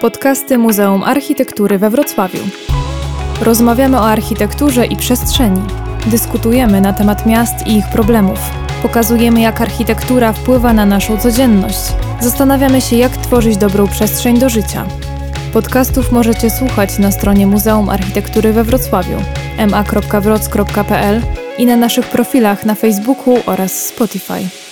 Podcasty Muzeum Architektury we Wrocławiu. Rozmawiamy o architekturze i przestrzeni. Dyskutujemy na temat miast i ich problemów. Pokazujemy, jak architektura wpływa na naszą codzienność. Zastanawiamy się, jak tworzyć dobrą przestrzeń do życia. Podcastów możecie słuchać na stronie Muzeum Architektury we Wrocławiu ma.wroc.pl i na naszych profilach na Facebooku oraz Spotify.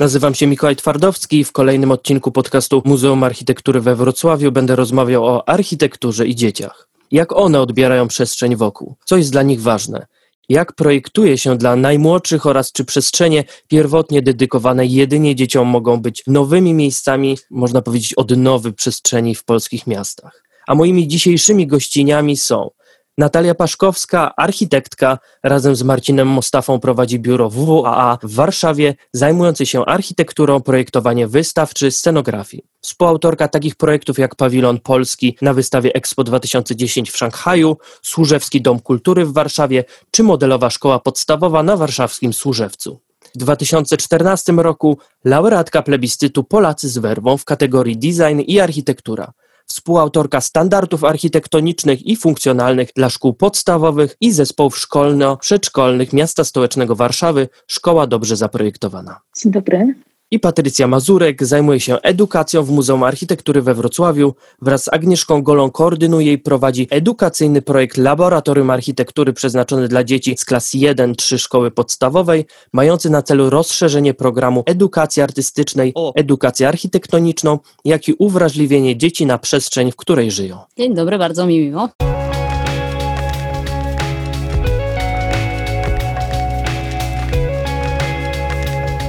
Nazywam się Mikołaj Twardowski i w kolejnym odcinku podcastu Muzeum Architektury we Wrocławiu będę rozmawiał o architekturze i dzieciach. Jak one odbierają przestrzeń wokół? Co jest dla nich ważne? Jak projektuje się dla najmłodszych oraz czy przestrzenie pierwotnie dedykowane jedynie dzieciom mogą być nowymi miejscami, można powiedzieć, odnowy przestrzeni w polskich miastach? A moimi dzisiejszymi gościniami są Natalia Paszkowska, architektka, razem z Marcinem Mostafą prowadzi biuro WWAA w Warszawie, zajmujące się architekturą, projektowaniem wystaw czy scenografii. Współautorka takich projektów jak Pawilon Polski na wystawie Expo 2010 w Szanghaju, Służewski Dom Kultury w Warszawie czy modelowa szkoła podstawowa na warszawskim Służewcu. W 2014 roku laureatka plebiscytu Polacy z werwą w kategorii design i architektura współautorka standardów architektonicznych i funkcjonalnych dla szkół podstawowych i zespołów szkolno-przedszkolnych Miasta Stołecznego Warszawy Szkoła Dobrze Zaprojektowana. Dzień dobry i Patrycja Mazurek zajmuje się edukacją w Muzeum Architektury we Wrocławiu. Wraz z Agnieszką Golą koordynuje i prowadzi edukacyjny projekt Laboratorium Architektury przeznaczony dla dzieci z klas 1-3 szkoły podstawowej, mający na celu rozszerzenie programu edukacji artystycznej o edukację architektoniczną, jak i uwrażliwienie dzieci na przestrzeń, w której żyją. Dzień dobry, bardzo mi miło.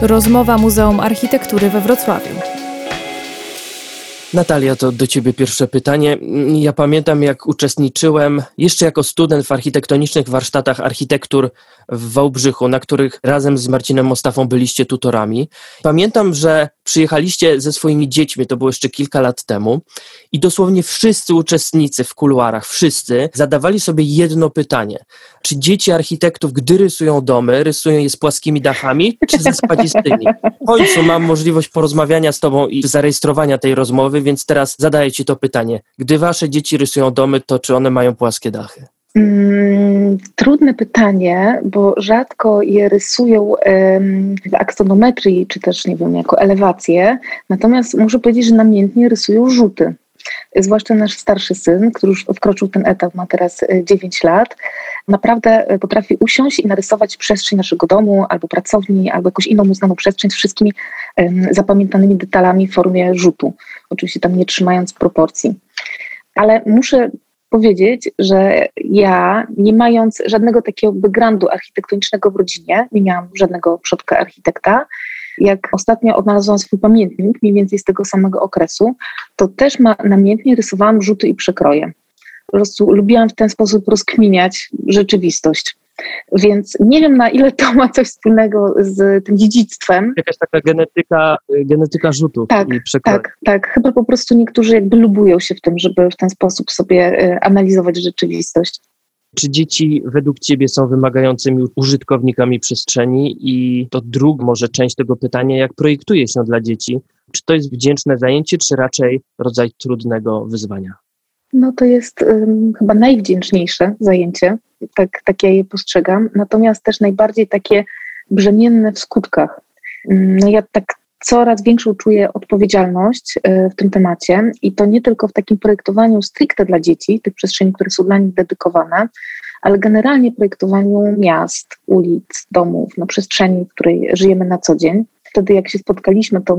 Rozmowa Muzeum Architektury we Wrocławiu. Natalia, to do Ciebie pierwsze pytanie. Ja pamiętam, jak uczestniczyłem jeszcze jako student w architektonicznych warsztatach architektur w Wałbrzychu, na których razem z Marcinem Mostafą byliście tutorami. Pamiętam, że przyjechaliście ze swoimi dziećmi, to było jeszcze kilka lat temu, i dosłownie wszyscy uczestnicy w kuluarach, wszyscy zadawali sobie jedno pytanie. Czy dzieci architektów, gdy rysują domy, rysują je z płaskimi dachami, czy ze spadzistymi? W końcu mam możliwość porozmawiania z Tobą i zarejestrowania tej rozmowy, więc teraz zadaję Ci to pytanie. Gdy Wasze dzieci rysują domy, to czy one mają płaskie dachy? Mm, trudne pytanie, bo rzadko je rysują w aksonometrii, czy też nie wiem, jako elewację. Natomiast muszę powiedzieć, że namiętnie rysują rzuty. Zwłaszcza nasz starszy syn, który już wkroczył ten etap, ma teraz 9 e, lat, naprawdę e, potrafi usiąść i narysować przestrzeń naszego domu, albo pracowni, albo jakąś inną znaną przestrzeń z wszystkimi zapamiętanymi detalami w formie rzutu. Oczywiście tam nie trzymając proporcji. Ale muszę powiedzieć, że ja, nie mając żadnego takiego backgroundu architektonicznego w rodzinie, nie miałam żadnego przodka architekta, jak ostatnio odnalazłam swój pamiętnik, mniej więcej z tego samego okresu, to też ma, namiętnie rysowałam rzuty i przekroje. Po prostu lubiłam w ten sposób rozkminiać rzeczywistość. Więc nie wiem, na ile to ma coś wspólnego z tym dziedzictwem. Jakaś taka genetyka, genetyka rzutów tak, i przekrojów. Tak, tak. Chyba po prostu niektórzy jakby lubują się w tym, żeby w ten sposób sobie e, analizować rzeczywistość. Czy dzieci według Ciebie są wymagającymi użytkownikami przestrzeni? I to druga może część tego pytania, jak projektuje się dla dzieci? Czy to jest wdzięczne zajęcie, czy raczej rodzaj trudnego wyzwania? No to jest um, chyba najwdzięczniejsze zajęcie, tak, tak ja je postrzegam, natomiast też najbardziej takie brzemienne w skutkach. No ja tak coraz większą czuję odpowiedzialność e, w tym temacie i to nie tylko w takim projektowaniu stricte dla dzieci, tych przestrzeni, które są dla nich dedykowane, ale generalnie projektowaniu miast, ulic, domów, no przestrzeni, w której żyjemy na co dzień. Wtedy jak się spotkaliśmy, to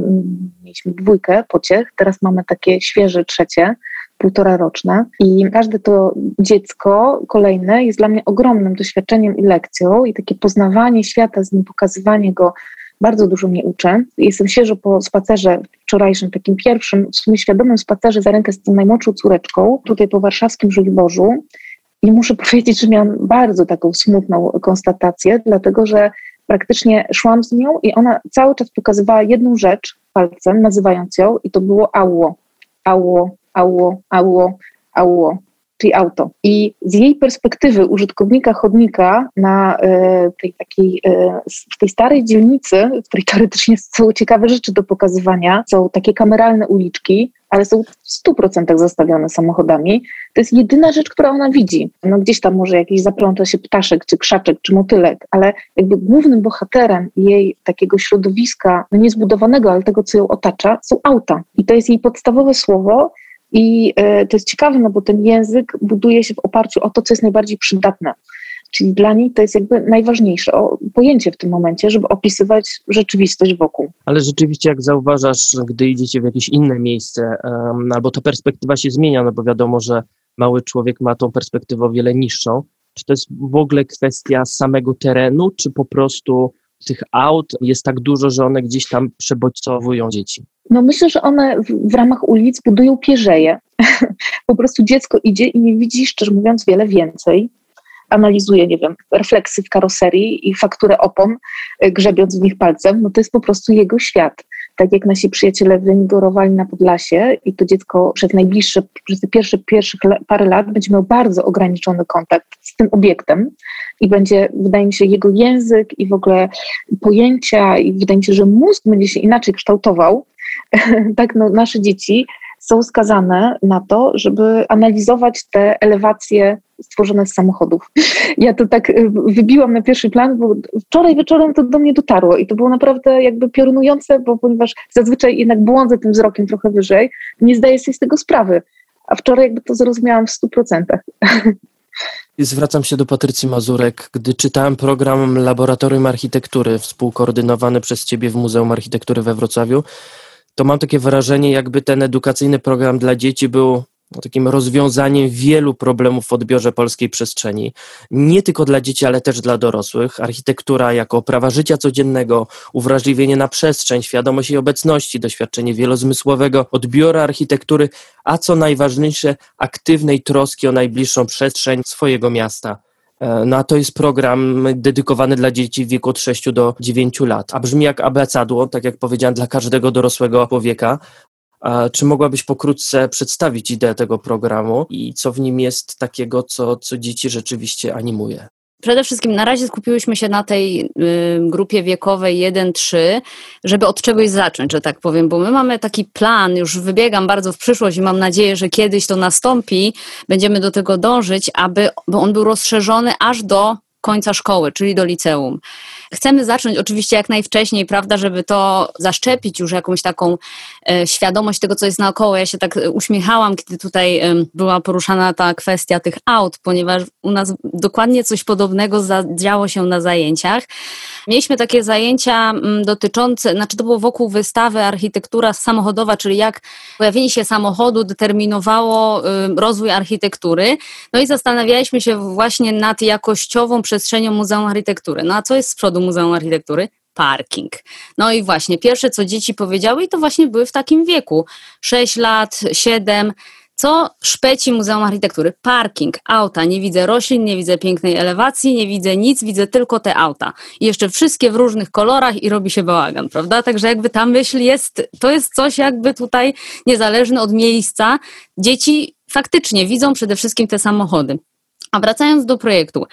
mieliśmy dwójkę pociech, teraz mamy takie świeże trzecie, półtora roczne i każde to dziecko kolejne jest dla mnie ogromnym doświadczeniem i lekcją i takie poznawanie świata z nim, pokazywanie go bardzo dużo mnie uczy. Jestem świeżo po spacerze wczorajszym, takim pierwszym, w sumie świadomym spacerze za rękę z tą najmłodszą córeczką, tutaj po warszawskim Żoliborzu. I muszę powiedzieć, że miałam bardzo taką smutną konstatację, dlatego że praktycznie szłam z nią i ona cały czas pokazywała jedną rzecz palcem, nazywając ją, i to było ało, ało, ało, ało, ało czyli auto. I z jej perspektywy użytkownika chodnika na e, tej takiej, e, w tej starej dzielnicy, w której teoretycznie są ciekawe rzeczy do pokazywania, są takie kameralne uliczki, ale są w 100% zastawione samochodami. To jest jedyna rzecz, która ona widzi. No gdzieś tam może jakiś zapląta się ptaszek, czy krzaczek, czy motylek, ale jakby głównym bohaterem jej takiego środowiska, no niezbudowanego, ale tego, co ją otacza, są auta. I to jest jej podstawowe słowo, i e, to jest ciekawe, no bo ten język buduje się w oparciu o to, co jest najbardziej przydatne. Czyli dla niej to jest jakby najważniejsze pojęcie w tym momencie, żeby opisywać rzeczywistość wokół. Ale rzeczywiście, jak zauważasz, gdy idziecie w jakieś inne miejsce, um, albo ta perspektywa się zmienia, no bo wiadomo, że mały człowiek ma tą perspektywę o wiele niższą. Czy to jest w ogóle kwestia samego terenu, czy po prostu tych aut jest tak dużo, że one gdzieś tam przebodźcowują dzieci? No myślę, że one w, w ramach ulic budują pierzeje. po prostu dziecko idzie i nie widzi, szczerze mówiąc, wiele więcej analizuje, nie wiem, refleksy w karoserii i fakturę opon, y, grzebiąc w nich palcem, no to jest po prostu jego świat. Tak jak nasi przyjaciele wyemigrowali na Podlasie i to dziecko przez najbliższe, przez te pierwsze, pierwszych parę lat będzie miał bardzo ograniczony kontakt tym obiektem i będzie, wydaje mi się, jego język i w ogóle pojęcia i wydaje mi się, że mózg będzie się inaczej kształtował, tak no, nasze dzieci są skazane na to, żeby analizować te elewacje stworzone z samochodów. Ja to tak y, wybiłam na pierwszy plan, bo wczoraj wieczorem to do mnie dotarło i to było naprawdę jakby piorunujące, bo ponieważ zazwyczaj jednak błądzę tym wzrokiem trochę wyżej, nie zdaję sobie z tego sprawy. A wczoraj jakby to zrozumiałam w stu procentach. Zwracam się do Patrycji Mazurek. Gdy czytałem program Laboratorium Architektury współkoordynowany przez Ciebie w Muzeum Architektury we Wrocławiu, to mam takie wrażenie, jakby ten edukacyjny program dla dzieci był takim rozwiązaniem wielu problemów w odbiorze polskiej przestrzeni. Nie tylko dla dzieci, ale też dla dorosłych. Architektura jako prawa życia codziennego, uwrażliwienie na przestrzeń, świadomość jej obecności, doświadczenie wielozmysłowego odbioru architektury, a co najważniejsze, aktywnej troski o najbliższą przestrzeń swojego miasta. E, no a to jest program dedykowany dla dzieci w wieku od 6 do 9 lat. A brzmi jak abecadło, tak jak powiedziałem, dla każdego dorosłego człowieka. Czy mogłabyś pokrótce przedstawić ideę tego programu i co w nim jest takiego, co, co dzieci rzeczywiście animuje? Przede wszystkim na razie skupiłyśmy się na tej y, grupie wiekowej 1-3, żeby od czegoś zacząć, że tak powiem, bo my mamy taki plan, już wybiegam bardzo w przyszłość i mam nadzieję, że kiedyś to nastąpi, będziemy do tego dążyć, aby on był rozszerzony aż do końca szkoły, czyli do liceum. Chcemy zacząć oczywiście jak najwcześniej, prawda, żeby to zaszczepić już jakąś taką e, świadomość tego, co jest naokoło. Ja się tak uśmiechałam, kiedy tutaj e, była poruszana ta kwestia tych aut, ponieważ u nas dokładnie coś podobnego działo się na zajęciach. Mieliśmy takie zajęcia m, dotyczące, znaczy to było wokół wystawy architektura samochodowa, czyli jak pojawienie się samochodu determinowało rozwój architektury. No i zastanawialiśmy się właśnie nad jakościową przestrzenią Muzeum Architektury. No a co jest z przodu Muzeum Architektury? parking. No i właśnie, pierwsze co dzieci powiedziały, i to właśnie były w takim wieku 6 lat, 7. Co szpeci Muzeum Architektury? Parking, auta. Nie widzę roślin, nie widzę pięknej elewacji, nie widzę nic, widzę tylko te auta. I jeszcze wszystkie w różnych kolorach i robi się bałagan, prawda? Także jakby ta myśl jest, to jest coś jakby tutaj niezależne od miejsca. Dzieci faktycznie widzą przede wszystkim te samochody. A wracając do projektu,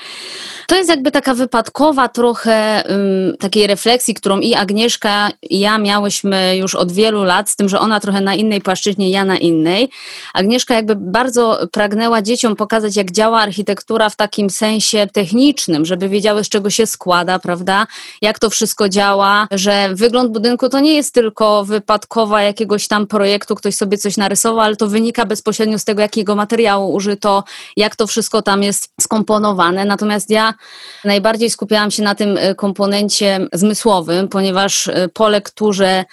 to jest jakby taka wypadkowa trochę um, takiej refleksji, którą i Agnieszka, i ja miałyśmy już od wielu lat, z tym, że ona trochę na innej płaszczyźnie, ja na innej. Agnieszka jakby bardzo pragnęła dzieciom pokazać, jak działa architektura w takim sensie technicznym, żeby wiedziały, z czego się składa, prawda? Jak to wszystko działa, że wygląd budynku to nie jest tylko wypadkowa jakiegoś tam projektu, ktoś sobie coś narysował, ale to wynika bezpośrednio z tego, jakiego materiału użyto, jak to wszystko tam jest skomponowane. Natomiast ja najbardziej skupiałam się na tym e, komponencie zmysłowym, ponieważ e, po lekturze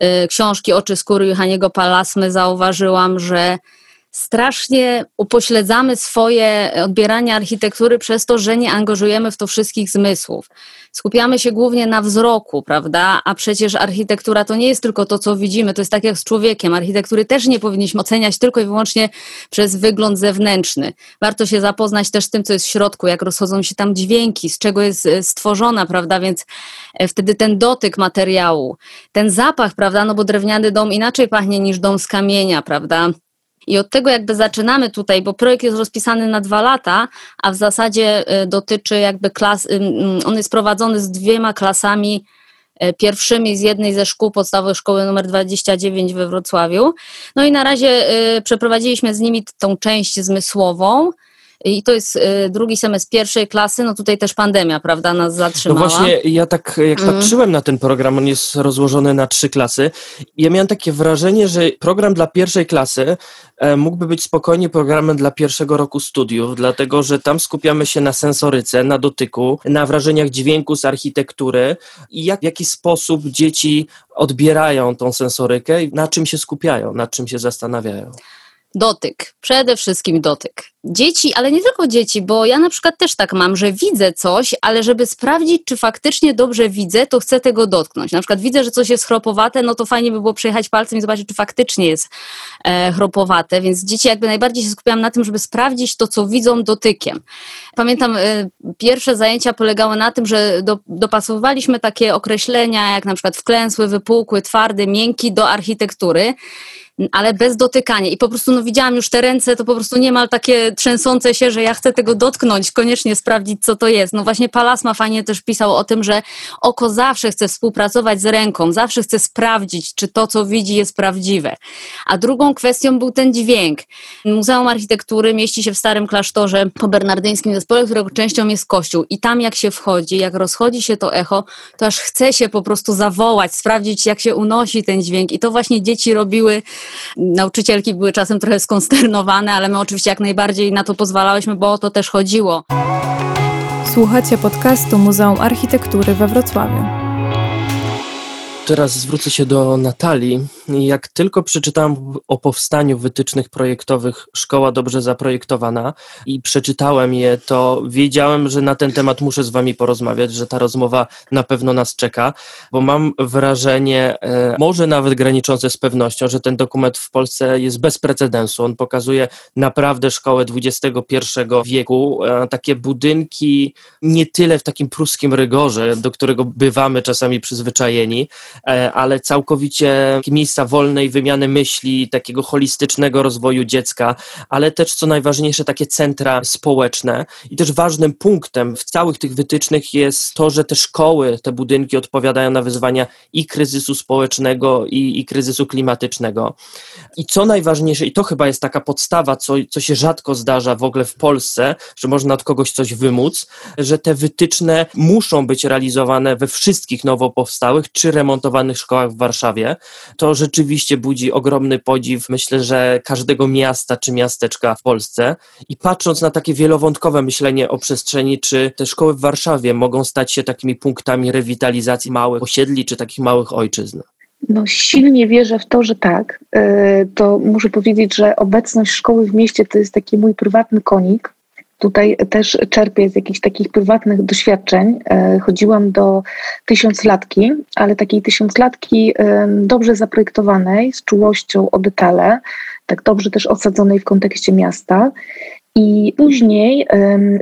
e, książki Oczy skóry Johaniego Palasmy zauważyłam, że strasznie upośledzamy swoje odbieranie architektury przez to, że nie angażujemy w to wszystkich zmysłów. Skupiamy się głównie na wzroku, prawda? A przecież architektura to nie jest tylko to, co widzimy, to jest tak jak z człowiekiem. Architektury też nie powinniśmy oceniać tylko i wyłącznie przez wygląd zewnętrzny. Warto się zapoznać też z tym, co jest w środku, jak rozchodzą się tam dźwięki, z czego jest e, stworzona, prawda? Więc e, wtedy ten dotyk materiału, ten zapach, prawda? No bo drewniany dom inaczej pachnie niż dom z kamienia, prawda? I od tego jakby zaczynamy tutaj, bo projekt jest rozpisany na dwa lata, a w zasadzie y, dotyczy jakby klas, y, on jest prowadzony z dwiema klasami e, pierwszymi z jednej ze szkół podstawowej szkoły numer 29 we Wrocławiu. No i na razie przeprowadziliśmy z nimi tą część zmysłową. I to jest drugi semestr pierwszej klasy, no tutaj też pandemia, prawda, nas zatrzymała. No właśnie, ja tak jak mm. patrzyłem na ten program, on jest rozłożony na trzy klasy, ja miałem takie wrażenie, że program dla pierwszej klasy E, mógłby być spokojnie programem dla pierwszego roku studiów, dlatego że tam skupiamy się na sensoryce, na dotyku, na wrażeniach dźwięku z architektury i jak, w jaki sposób dzieci odbierają tą sensorykę i na czym się skupiają, na czym się zastanawiają. Dotyk, przede wszystkim dotyk. Dzieci, ale nie tylko dzieci, bo ja na przykład też tak mam, że widzę coś, ale żeby sprawdzić, czy faktycznie dobrze widzę, to chcę tego dotknąć. Na przykład widzę, że coś jest chropowate, no to fajnie by było przejechać palcem i zobaczyć, czy faktycznie jest e, chropowate, więc dzieci jakby najbardziej się skupiałam na tym, żeby sprawdzić to, co widzą dotykiem. Pamiętam, e, pierwsze zajęcia polegały na tym, że do, dopasowywaliśmy takie określenia, jak na przykład wklęsły, wypukły, twardy, miękki do architektury ale bez dotykania. I po prostu no, widziałam już te ręce, to po prostu niemal takie trzęsące się, że ja chcę tego dotknąć, koniecznie sprawdzić, co to jest. No właśnie Palasma fajnie też pisał o tym, że oko zawsze chce współpracować z ręką, zawsze chce sprawdzić, czy to, co widzi, jest prawdziwe. A drugą kwestią był ten dźwięk. Muzeum Architektury mieści się w Starym Klasztorze po bernardyńskim zespole, którego częścią jest kościół. I tam jak się wchodzi, jak rozchodzi się to echo, to aż chce się po prostu zawołać, sprawdzić, jak się unosi ten dźwięk. I to właśnie dzieci robiły Nauczycielki były czasem trochę skonsternowane, ale my oczywiście jak najbardziej na to pozwalałyśmy, bo o to też chodziło. Słuchacie podcastu Muzeum Architektury we Wrocławiu. Teraz zwrócę się do Natalii. Jak tylko przeczytałem o powstaniu wytycznych projektowych Szkoła Dobrze Zaprojektowana i przeczytałem je, to wiedziałem, że na ten temat muszę z Wami porozmawiać, że ta rozmowa na pewno nas czeka, bo mam wrażenie, e, może nawet graniczące z pewnością, że ten dokument w Polsce jest bez precedensu. On pokazuje naprawdę szkołę XXI wieku, e, takie budynki nie tyle w takim pruskim rygorze, do którego bywamy czasami przyzwyczajeni, ale całkowicie miejsca wolnej wymiany myśli, takiego holistycznego rozwoju dziecka, ale też co najważniejsze takie centra społeczne. I też ważnym punktem w całych tych wytycznych jest to, że te szkoły, te budynki odpowiadają na wyzwania i kryzysu społecznego, i, i kryzysu klimatycznego. I co najważniejsze, i to chyba jest taka podstawa, co, co się rzadko zdarza w ogóle w Polsce, że można od kogoś coś wymóc, że te wytyczne muszą być realizowane we wszystkich nowo powstałych czy remontowanych szkołach w Warszawie, to rzeczywiście budzi ogromny podziw, myślę, że każdego miasta czy miasteczka w Polsce. I patrząc na takie wielowątkowe myślenie o przestrzeni, czy te szkoły w Warszawie mogą stać się takimi punktami rewitalizacji małych osiedli czy takich małych ojczyzn? No, silnie wierzę w to, że tak. E, to muszę powiedzieć, że obecność szkoły w mieście to jest taki mój prywatny konik tutaj też czerpię z jakichś takich prywatnych doświadczeń. E, chodziłam do tysiąclatki, ale takiej tysiąclatki dobrze zaprojektowanej, z czułością o detale, tak dobrze też osadzonej w kontekście miasta. I później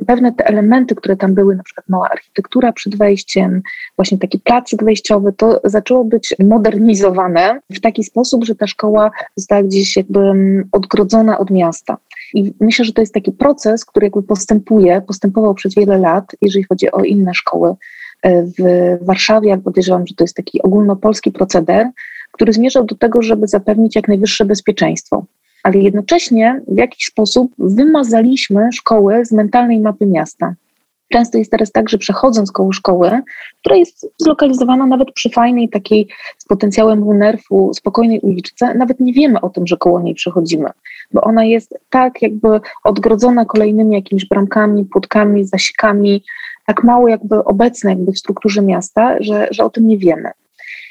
pewne te elementy, które tam były, na przykład mała architektura przed wejściem, właśnie taki placyk wejściowy, to zaczęło być modernizowane w taki sposób, że ta szkoła została gdzieś jakby odgrodzona od miasta. I myślę, że to jest taki proces, który jakby postępuje, postępował przez wiele lat, jeżeli chodzi o inne szkoły e, w Warszawie, jak podejrzewam, że to jest taki ogólnopolski proceder, który zmierzał do tego, żeby zapewnić jak najwyższe bezpieczeństwo. Ale jednocześnie w jakiś sposób wymazaliśmy szkoły z mentalnej mapy miasta. Często jest teraz tak, że przechodząc koło szkoły, która jest zlokalizowana nawet przy fajnej takiej z potencjałem nerfu, spokojnej uliczce, nawet nie wiemy o tym, że koło niej przechodzimy, bo ona jest tak jakby odgrodzona kolejnymi jakimiś bramkami, płotkami, zasikami, tak mało jakby obecna jakby w strukturze miasta, że, że o tym nie wiemy.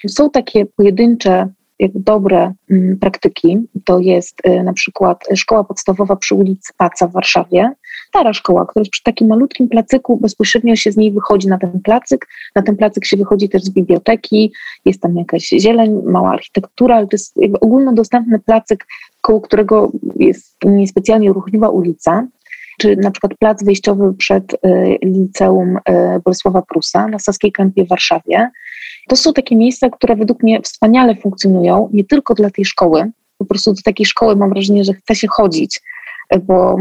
Są takie pojedyncze jakby dobre mm, praktyki. To jest y, na przykład szkoła podstawowa przy ulicy Paca w Warszawie, stara szkoła, która jest przy takim malutkim placyku, bezpośrednio się z niej wychodzi na ten placyk. Na ten placyk się wychodzi też z biblioteki, jest tam jakaś zieleń, mała architektura, ale to jest ogólnodostępny placyk, koło którego jest niespecjalnie ruchliwa ulica czy na przykład plac wyjściowy przed y, liceum y, Bolesława Prusa na Saskiej Kępie w Warszawie. To są takie miejsca, które według mnie wspaniale funkcjonują, nie tylko dla tej szkoły, po prostu do takiej szkoły mam wrażenie, że chce się chodzić, bo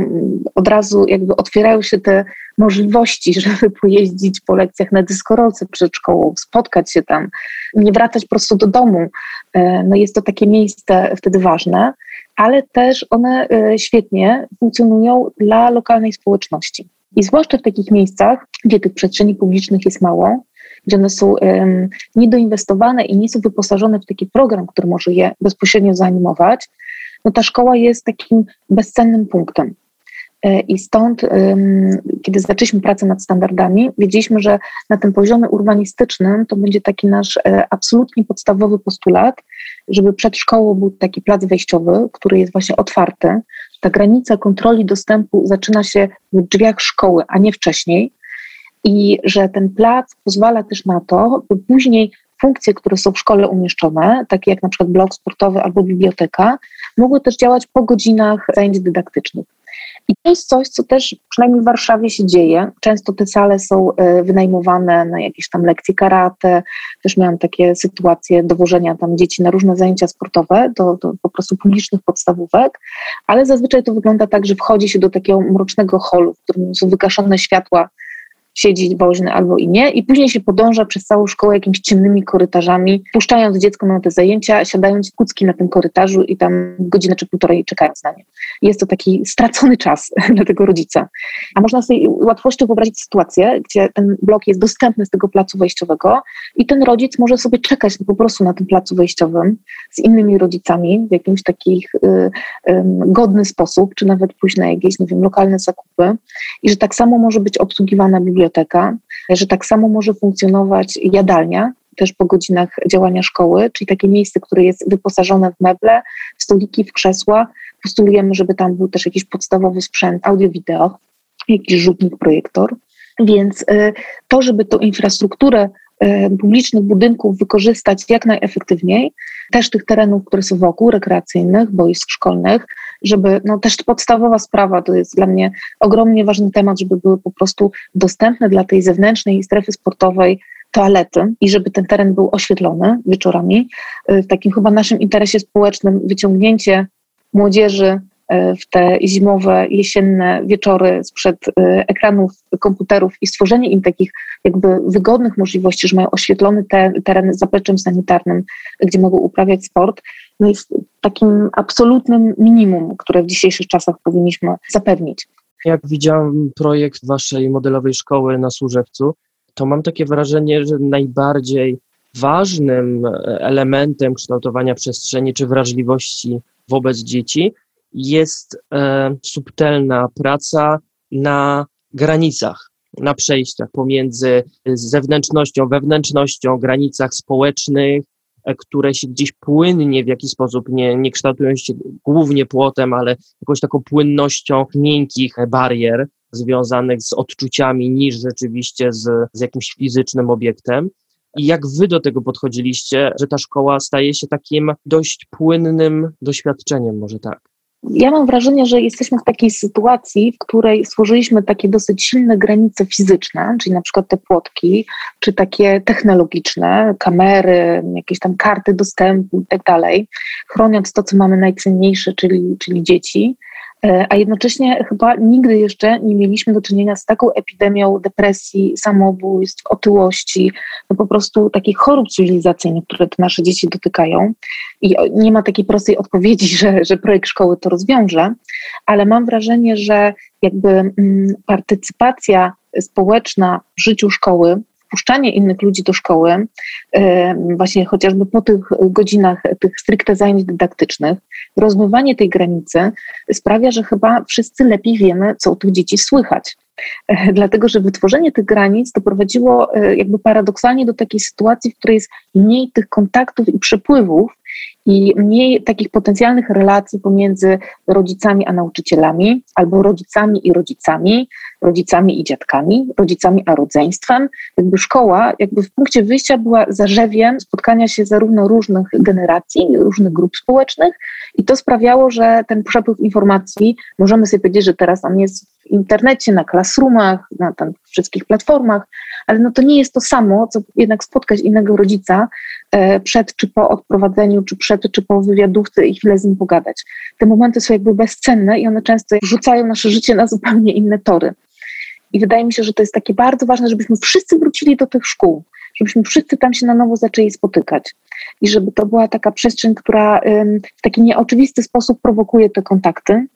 od razu otwierają się te możliwości, żeby pojeździć po lekcjach na dyskorolce przed szkołą, spotkać się tam, nie wracać prosto do domu. E, no jest to takie miejsce wtedy ważne, ale też one e, świetnie funkcjonują dla lokalnej społeczności. I zwłaszcza w takich miejscach, gdzie tych przestrzeni publicznych jest mało, gdzie one są um, niedoinwestowane i nie są wyposażone w taki program, który może je bezpośrednio zanimować, no ta szkoła jest takim bezcennym punktem. E, I stąd, kiedy zaczęliśmy pracę nad standardami, wiedzieliśmy, że na tym poziomie urbanistycznym to będzie taki nasz e, absolutnie podstawowy postulat, żeby przed szkołą był taki plac wejściowy, który jest właśnie otwarty. Ta granica kontroli dostępu zaczyna się w drzwiach szkoły, a nie wcześniej. I że ten plac pozwala też na to, by później funkcje, które są w szkole umieszczone, takie jak na przykład blok sportowy albo biblioteka, mogły też działać po godzinach zajęć dydaktycznych. I to jest coś, co też przynajmniej w Warszawie się dzieje. Często te sale są e, wynajmowane na jakieś tam lekcje karate. Też miałam takie sytuacje dowożenia tam dzieci na różne zajęcia sportowe, do, do po prostu publicznych podstawówek, ale zazwyczaj to wygląda tak, że wchodzi się do takiego mrocznego holu, w którym są wygaszone światła siedzi woźny albo i nie i później się podąża przez całą szkołę jakimiś ciemnymi korytarzami, puszczając dziecko na te zajęcia, siadając kucki na tym korytarzu i tam godzinę czy półtorej czekając na nie. Jest to taki stracony czas dla tego rodzica. A można sobie łatwością wyobrazić sytuację, gdzie ten blok jest dostępny z tego placu wejściowego i ten rodzic może sobie czekać po prostu na tym placu wejściowym z innymi rodzicami w jakimś takich y, y, godny sposób, czy nawet pójść na jakieś, nie wiem, lokalne zakupy i że tak samo może być obsługiwana biblioteka biblioteka, że tak samo może funkcjonować jadalnia, też po godzinach działania szkoły, czyli takie miejsce, które jest wyposażone w meble, w stoliki, w krzesła. Postulujemy, żeby tam był też jakiś podstawowy sprzęt audio-wideo, jakiś rzutnik, projektor. Więc y, to, żeby tą infrastrukturę publicznych budynków wykorzystać jak najefektywniej, też tych terenów, które są wokół, rekreacyjnych, boisk szkolnych, żeby, no też podstawowa sprawa, to jest dla mnie ogromnie ważny temat, żeby były po prostu dostępne dla tej zewnętrznej strefy sportowej toalety i żeby ten teren był oświetlony wieczorami. Y, w takim chyba naszym interesie społecznym wyciągnięcie młodzieży y, w te zimowe, jesienne wieczory sprzed ekranów komputerów i stworzenie im takich jakby wygodnych możliwości, że mają oświetlony te, teren zapleczem sanitarnym, gdzie mogą uprawiać sport, no jest takim absolutnym minimum, które w dzisiejszych czasach powinniśmy zapewnić. Jak widziałem projekt waszej modelowej szkoły na Służewcu, to mam takie wrażenie, że najbardziej ważnym elementem kształtowania przestrzeni czy wrażliwości wobec dzieci jest e, subtelna praca na granicach, na przejściach pomiędzy zewnętrznością, wewnętrznością, granicach społecznych, E, które się gdzieś płynnie w jakiś sposób nie, nie kształtują się głównie płotem, ale jakąś taką płynnością miękkich barier związanych z odczuciami niż rzeczywiście z, z jakimś fizycznym obiektem. I jak wy do tego podchodziliście, że ta szkoła staje się takim dość płynnym doświadczeniem, może tak? Ja mam wrażenie, że jesteśmy w takiej sytuacji, w której stworzyliśmy takie dosyć silne granice fizyczne, czyli na przykład te płotki, czy takie technologiczne, kamery, jakieś tam karty dostępu i tak dalej, chroniąc to, co mamy najcenniejsze, czyli, czyli dzieci. E, a jednocześnie chyba nigdy jeszcze nie mieliśmy do czynienia z taką epidemią depresji, samobójstw, otyłości, no po prostu takich chorób cywilizacyjnych, które te nasze dzieci dotykają. I nie ma takiej prostej odpowiedzi, że, że projekt szkoły to rozwiąże, ale mam wrażenie, że jakby mm, partycypacja społeczna w życiu szkoły wpuszczanie innych ludzi do szkoły, właśnie chociażby po tych godzinach tych stricte zajęć dydaktycznych, rozmywanie tej granicy sprawia, że chyba wszyscy lepiej wiemy, co u tych dzieci słychać. Dlatego, że wytworzenie tych granic doprowadziło e, jakby paradoksalnie do takiej sytuacji, w której jest mniej tych kontaktów i przepływów i mniej takich potencjalnych relacji pomiędzy rodzicami a nauczycielami, albo rodzicami i rodzicami, rodzicami i dziadkami, rodzicami a rodzeństwem. Jakby szkoła, jakby w punkcie wyjścia była zarzewiem spotkania się zarówno różnych generacji, różnych grup społecznych i to sprawiało, że ten przepływ informacji, możemy sobie powiedzieć, że teraz on jest w internecie, na classroomach, na tam wszystkich platformach, ale no to nie jest to samo, co jednak spotkać innego rodzica e, przed czy po odprowadzeniu, czy przed czy po wywiadówce i chwilę z nim pogadać. Te momenty są jakby bezcenne i one często rzucają nasze życie na zupełnie inne tory. I wydaje mi się, że to jest takie bardzo ważne, żebyśmy wszyscy wrócili do tych szkół, żebyśmy wszyscy tam się na nowo zaczęli spotykać. I żeby to była taka przestrzeń, która w taki nieoczywisty sposób prowokuje te kontakty.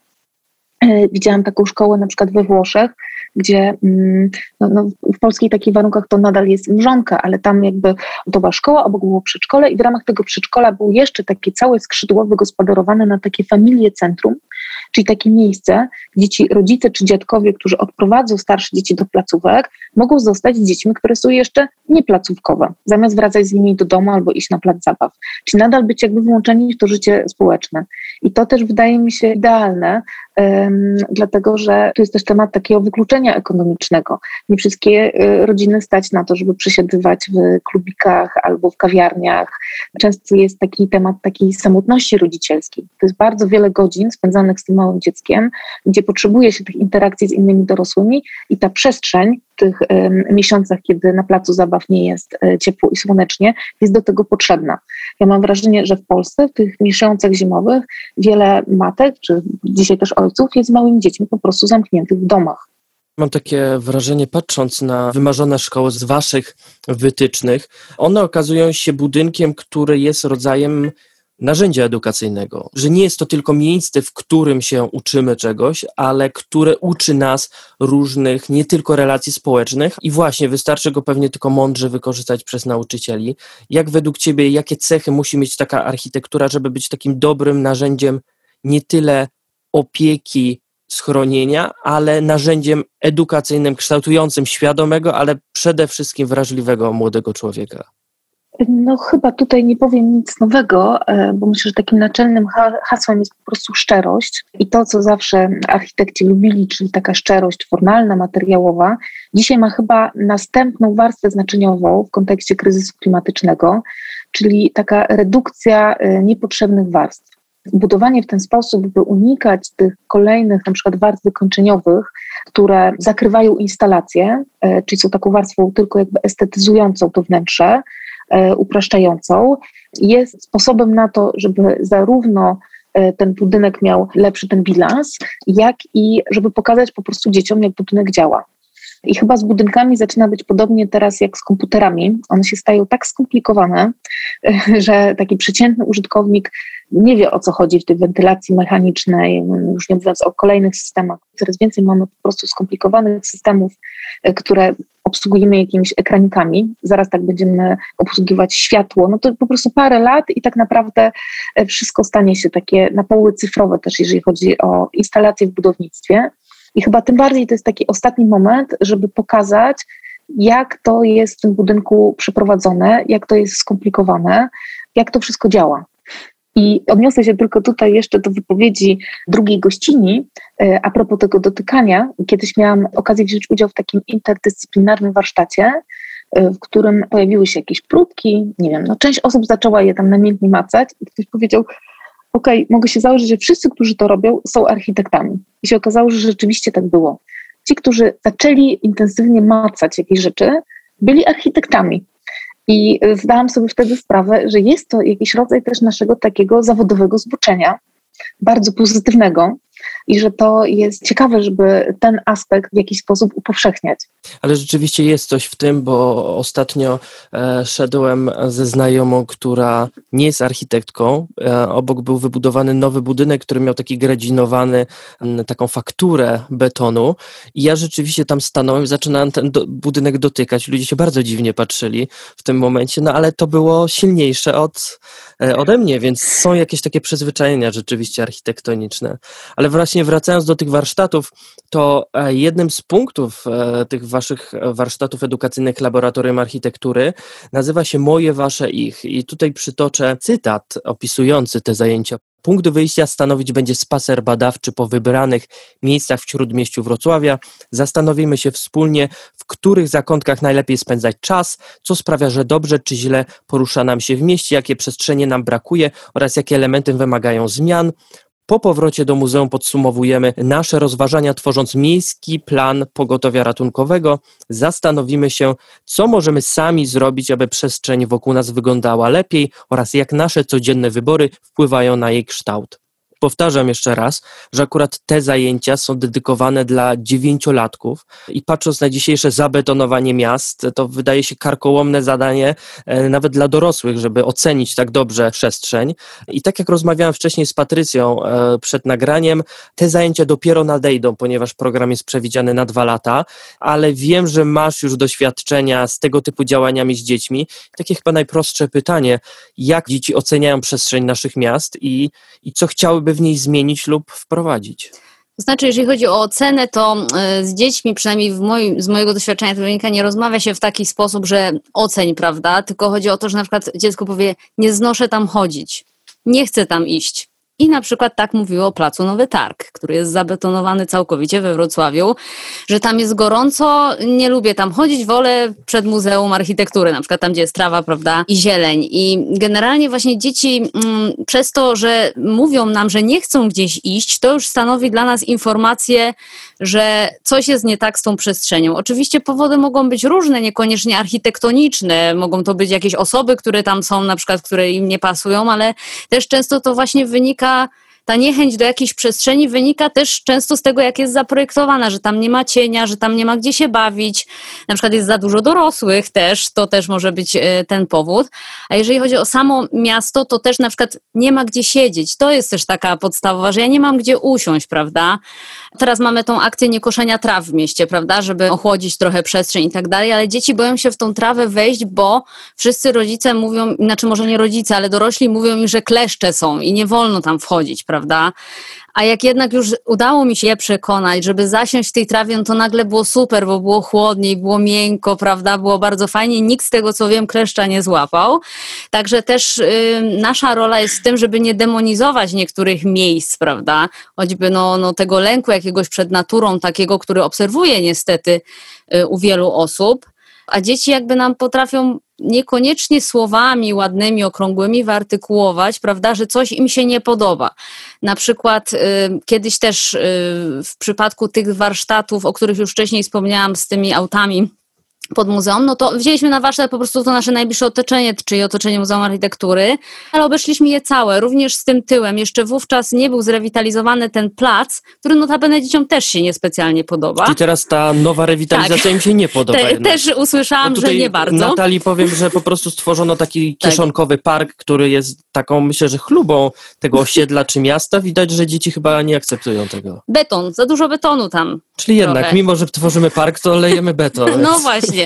E, widziałam taką szkołę na przykład we Włoszech, gdzie mm, no, no, w polskich takich warunkach to nadal jest mrzonka, ale tam jakby to była szkoła, obok było przedszkole i w ramach tego przedszkola był jeszcze takie całe skrzydło wygospodarowane na takie familie centrum, czyli takie miejsce, gdzie ci rodzice czy dziadkowie, którzy odprowadzą starsze dzieci do placówek, mogą zostać z dziećmi, które są jeszcze nieplacówkowe, zamiast wracać z nimi do domu albo iść na plac zabaw. Czyli nadal być jakby włączeni w to życie społeczne. I to też wydaje mi się idealne, dlatego że tu jest też temat takiego wykluczenia ekonomicznego. Nie wszystkie y, rodziny stać na to, żeby przesiadywać w klubikach albo w kawiarniach. Często jest taki temat takiej samotności rodzicielskiej. To jest bardzo wiele godzin spędzanych z tym małym dzieckiem, gdzie potrzebuje się tych interakcji z innymi dorosłymi i ta przestrzeń tych miesiącach, kiedy na placu zabaw nie jest e, ciepło i słonecznie, jest do tego potrzebna. Ja mam wrażenie, że w Polsce w tych miesiącach zimowych wiele matek, czy dzisiaj też ojców jest małymi dziećmi po prostu zamkniętych w domach. Mam takie wrażenie, patrząc na wymarzone szkoły z Waszych wytycznych, one okazują się budynkiem, który jest rodzajem narzędzia edukacyjnego, że nie jest to tylko miejsce, w którym się uczymy czegoś, ale które uczy nas różnych, nie tylko relacji społecznych i właśnie wystarczy go pewnie tylko mądrze wykorzystać przez nauczycieli. Jak według Ciebie, jakie cechy musi mieć taka architektura, żeby być takim dobrym narzędziem nie tyle opieki, schronienia, ale narzędziem edukacyjnym, kształtującym świadomego, ale przede wszystkim wrażliwego młodego człowieka? No chyba tutaj nie powiem nic nowego, e, bo myślę, że takim naczelnym hasłem jest po prostu szczerość i to, co zawsze architekci lubili, czyli taka szczerość formalna, materiałowa, dzisiaj ma chyba następną warstwę znaczeniową w kontekście kryzysu klimatycznego, czyli taka redukcja e, niepotrzebnych warstw. Budowanie w ten sposób, by unikać tych kolejnych na przykład warstw wykończeniowych, które zakrywają instalację, e, czyli są taką warstwą tylko jakby estetyzującą to wnętrze, upraszczającą, jest sposobem na to, żeby zarówno e, ten budynek miał lepszy ten bilans, jak i żeby pokazać po prostu dzieciom, jak budynek działa. I chyba z budynkami zaczyna być podobnie teraz jak z komputerami. One się stają tak skomplikowane, że taki przeciętny użytkownik nie wie o co chodzi w tej wentylacji mechanicznej, już nie mówiąc o kolejnych systemach. Coraz więcej mamy po prostu skomplikowanych systemów, e, które obsługujemy jakimiś ekranikami, zaraz tak będziemy obsługiwać światło, no to po prostu parę lat i tak naprawdę e, wszystko stanie się takie na poły cyfrowe też, jeżeli chodzi o instalacje w budownictwie. I chyba tym bardziej to jest taki ostatni moment, żeby pokazać, jak to jest w tym budynku przeprowadzone, jak to jest skomplikowane, jak to wszystko działa. I odniosę się tylko tutaj jeszcze do wypowiedzi drugiej gościni e, a propos tego dotykania. Kiedyś miałam okazję wziąć udział w takim interdyscyplinarnym warsztacie, e, w którym pojawiły się jakieś próbki, nie wiem, no część osób zaczęła je tam namiętnie macać i ktoś powiedział, ok, mogę się założyć, że wszyscy, którzy to robią, są architektami. I się okazało, że rzeczywiście tak było. Ci, którzy zaczęli intensywnie macać jakieś rzeczy, byli architektami. I zdałam sobie wtedy sprawę, że jest to jakiś rodzaj też naszego takiego zawodowego zboczenia, bardzo pozytywnego, i że to jest ciekawe, żeby ten aspekt w jakiś sposób upowszechniać. Ale rzeczywiście jest coś w tym, bo ostatnio e, szedłem ze znajomą, która nie jest architektką. E, obok był wybudowany nowy budynek, który miał taki gradzinowany, m, taką fakturę betonu i ja rzeczywiście tam stanąłem, zaczynałem ten do, budynek dotykać. Ludzie się bardzo dziwnie patrzyli w tym momencie, no ale to było silniejsze od, e, ode mnie, więc są jakieś takie przyzwyczajenia rzeczywiście architektoniczne. Ale właśnie wracając do tych warsztatów, to e, jednym z punktów e, tych waszych warsztatów edukacyjnych Laboratorium Architektury nazywa się Moje, Wasze, Ich. I tutaj przytoczę cytat opisujący te zajęcia. Punkt wyjścia stanowić będzie spacer badawczy po wybranych miejscach w śródmieściu Wrocławia. Zastanowimy się wspólnie, w których zakątkach najlepiej spędzać czas, co sprawia, że dobrze czy źle porusza nam się w mieście, jakie przestrzenie nam brakuje oraz jakie elementy wymagają zmian. Po powrocie do muzeum podsumowujemy nasze rozważania, tworząc miejski plan pogotowia ratunkowego. Zastanowimy się, co możemy sami zrobić, aby przestrzeń wokół nas wyglądała lepiej oraz jak nasze codzienne wybory wpływają na jej kształt. Powtarzam jeszcze raz, że akurat te zajęcia są dedykowane dla dziewięciolatków i patrząc na dzisiejsze zabetonowanie miast, to wydaje się karkołomne zadanie e, nawet dla dorosłych, żeby ocenić tak dobrze przestrzeń. I tak jak rozmawiałem wcześniej z Patrycją e, przed nagraniem, te zajęcia dopiero nadejdą, ponieważ program jest przewidziany na dwa lata, ale wiem, że masz już doświadczenia z tego typu działaniami z dziećmi. Takie chyba najprostsze pytanie, jak dzieci oceniają przestrzeń naszych miast i, i co chciałyby w niej zmienić lub wprowadzić? To znaczy, jeżeli chodzi o ocenę, to e, z dziećmi, przynajmniej z mojego doświadczenia to wynika, nie rozmawia się w taki sposób, że oceń, prawda? Tylko chodzi o to, że na przykład dziecko powie, nie znoszę tam chodzić, nie chcę tam iść. I na przykład tak mówiło o Placu Nowy Targ, który jest zabetonowany całkowicie we Wrocławiu, że tam jest gorąco, nie lubię tam chodzić, wolę przed Muzeum Architektury, na przykład tam, gdzie jest trawa, prawda, i zieleń. I generalnie właśnie dzieci mm, przez to, że mówią nam, że nie chcą gdzieś iść, to już stanowi dla nas informację, że coś jest nie tak z tą przestrzenią. Oczywiście powody mogą być różne, niekoniecznie architektoniczne, mogą to być jakieś osoby, które tam są, na przykład, które im nie pasują, ale też często to właśnie wynika yoga ta niechęć do jakiejś przestrzeni wynika też często z tego, jak jest zaprojektowana, że tam nie ma cienia, że tam nie ma gdzie się bawić. Na przykład jest za dużo dorosłych też, to też może być e, ten powód. A jeżeli chodzi o samo miasto, to też na przykład nie ma gdzie siedzieć. To jest też taka podstawowa, że ja nie mam gdzie usiąść, prawda? Teraz mamy tą akcję niekoszenia traw w mieście, prawda, żeby ochłodzić trochę przestrzeń i tak dalej, ale dzieci boją się w tą trawę wejść, bo wszyscy rodzice mówią, znaczy może nie rodzice, ale dorośli mówią im, że kleszcze są i nie wolno tam wchodzić, prawda? A jak jednak już udało mi się je przekonać, żeby zasiąść w tej trawie, no to nagle było super, bo było chłodniej, było miękko, prawda? Było bardzo fajnie. Nikt z tego, co wiem, kleszcza nie złapał. Także też y, nasza rola jest w tym, żeby nie demonizować niektórych miejsc, prawda? Choćby no, no tego lęku jakiegoś przed naturą, takiego, który obserwuję niestety y, u wielu osób. A dzieci jakby nam potrafią niekoniecznie słowami ładnymi, okrągłymi wyartykułować, prawda, że coś im się nie podoba. Na przykład y, kiedyś też y, w przypadku tych warsztatów, o których już wcześniej wspomniałam z tymi autami, pod muzeum, no to wzięliśmy na warsztat po prostu to nasze najbliższe otoczenie, czyli otoczenie Muzeum Architektury, ale obeszliśmy je całe, również z tym tyłem. Jeszcze wówczas nie był zrewitalizowany ten plac, który notabene dzieciom też się niespecjalnie podoba. I teraz ta nowa rewitalizacja tak. im się nie podoba. Te, też usłyszałam, no że nie bardzo. Natalii powiem, że po prostu stworzono taki tak. kieszonkowy park, który jest taką, myślę, że chlubą tego osiedla czy miasta. Widać, że dzieci chyba nie akceptują tego. Beton, za dużo betonu tam. Czyli trochę. jednak, mimo że tworzymy park, to lejemy beton. No właśnie.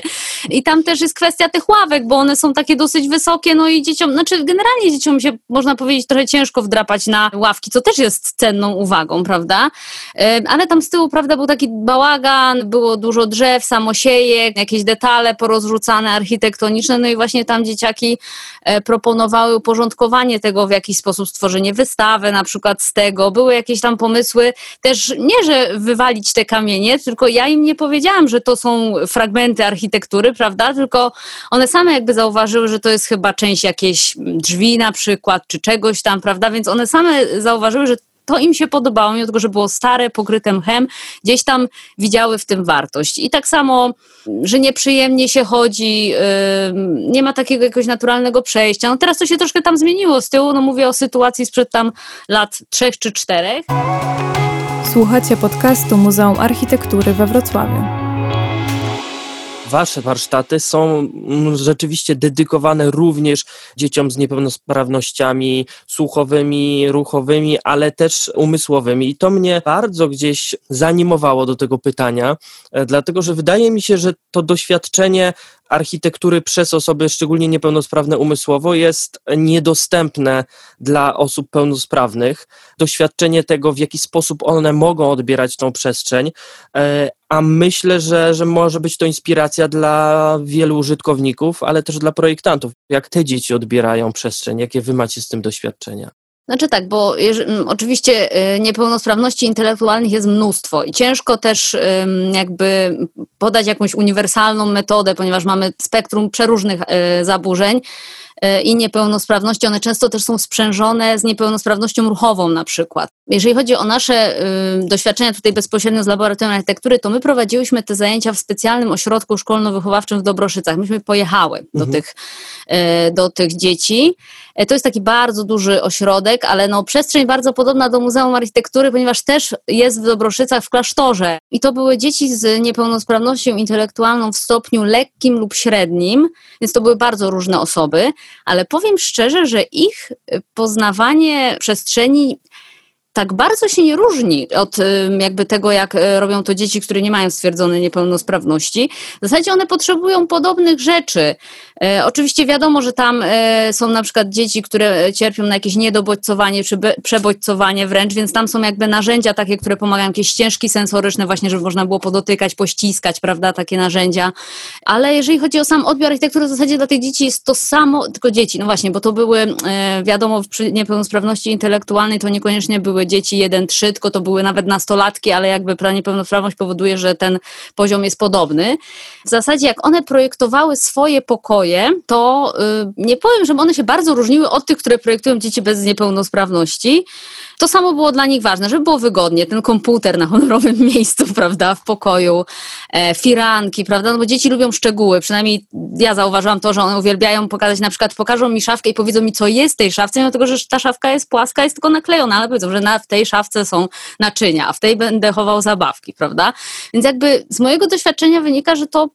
I tam też jest kwestia tych ławek, bo one są takie dosyć wysokie, no i dzieciom, znaczy generalnie dzieciom się, można powiedzieć, trochę ciężko wdrapać na ławki, co też jest cenną uwagą, prawda? Ale tam z tyłu, prawda, był taki bałagan, było dużo drzew, samosiejek, jakieś detale porozrzucane, architektoniczne, no i właśnie tam dzieciaki e, proponowały uporządkowanie tego w jakiś sposób, stworzenie wystawy na przykład z tego, były jakieś tam pomysły, też nie, że wywalić te kamienie, tylko ja im nie powiedziałam, że to są fragmenty architektury, architektury, prawda? Tylko one same jakby zauważyły, że to jest chyba część jakiejś drzwi na przykład, czy czegoś tam, prawda? Więc one same zauważyły, że to im się podobało, mimo tego, że było stare, pokryte mchem, gdzieś tam widziały w tym wartość. I tak samo, że nieprzyjemnie się chodzi, yy, nie ma takiego jakiegoś naturalnego przejścia. No teraz to się troszkę tam zmieniło z tyłu, no mówię o sytuacji sprzed tam lat trzech czy czterech. Słuchacie podcastu Muzeum Architektury we Wrocławiu. Wasze warsztaty są mm, rzeczywiście dedykowane również dzieciom z niepełnosprawnościami słuchowymi, ruchowymi, ale też umysłowymi. I to mnie bardzo gdzieś zanimowało do tego pytania, e, dlatego że wydaje mi się, że to doświadczenie architektury przez osoby szczególnie niepełnosprawne umysłowo jest niedostępne dla osób pełnosprawnych. Doświadczenie tego, w jaki sposób one mogą odbierać tą przestrzeń, e, a myślę, że, że może być to inspiracja dla wielu użytkowników, ale też dla projektantów. Jak te dzieci odbierają przestrzeń, jakie wy macie z tym doświadczenia? Znaczy tak, bo oczywiście y, niepełnosprawności intelektualnych jest mnóstwo i ciężko też jakby podać jakąś uniwersalną metodę, ponieważ mamy spektrum przeróżnych y, zaburzeń. E, i niepełnosprawności, one często też są sprzężone z niepełnosprawnością ruchową na przykład. Jeżeli chodzi o nasze y, doświadczenia tutaj bezpośrednio z Laboratorium Architektury, to my prowadziłyśmy te zajęcia w specjalnym ośrodku szkolno-wychowawczym w Dobroszycach. Myśmy pojechały mhm. do, tych, y, do tych dzieci. E, to jest taki bardzo duży ośrodek, ale no, przestrzeń bardzo podobna do Muzeum Architektury, ponieważ też jest w Dobroszycach w klasztorze. I to były dzieci z niepełnosprawnością intelektualną w stopniu lekkim lub średnim, więc to były bardzo różne osoby ale powiem szczerze, że ich poznawanie przestrzeni tak bardzo się nie różni od jakby tego, jak e, robią to dzieci, które nie mają stwierdzonej niepełnosprawności. W zasadzie one potrzebują podobnych rzeczy. E, oczywiście wiadomo, że tam e, są na przykład dzieci, które cierpią na jakieś niedobodźcowanie czy przebodźcowanie wręcz, więc tam są jakby narzędzia takie, które pomagają, jakieś ścieżki sensoryczne właśnie, żeby można było podotykać, pościskać, prawda, takie narzędzia. Ale jeżeli chodzi o sam odbiór architektury, w zasadzie dla tych dzieci jest to samo, tylko dzieci, no właśnie, bo to były, wiadomo, przy niepełnosprawności intelektualnej to niekoniecznie były dzieci 1-3, tylko to były nawet nastolatki, ale jakby niepełnosprawność powoduje, że ten poziom jest podobny. W zasadzie jak one projektowały swoje pokoje, to yy, nie powiem, że one się bardzo różniły od tych, które projektują dzieci bez niepełnosprawności. To samo było dla nich ważne, żeby było wygodnie, ten komputer na honorowym miejscu, prawda, w pokoju, e, firanki, prawda, no bo dzieci lubią szczegóły, przynajmniej ja zauważyłam to, że one uwielbiają pokazać, na przykład pokażą mi szafkę i powiedzą mi, co jest w tej szafce, mimo tego, że ta szafka jest płaska, jest tylko naklejona, ale powiedzą, że na, w tej szafce są naczynia, a w tej będę chował zabawki, prawda? Więc jakby z mojego doświadczenia wynika, że to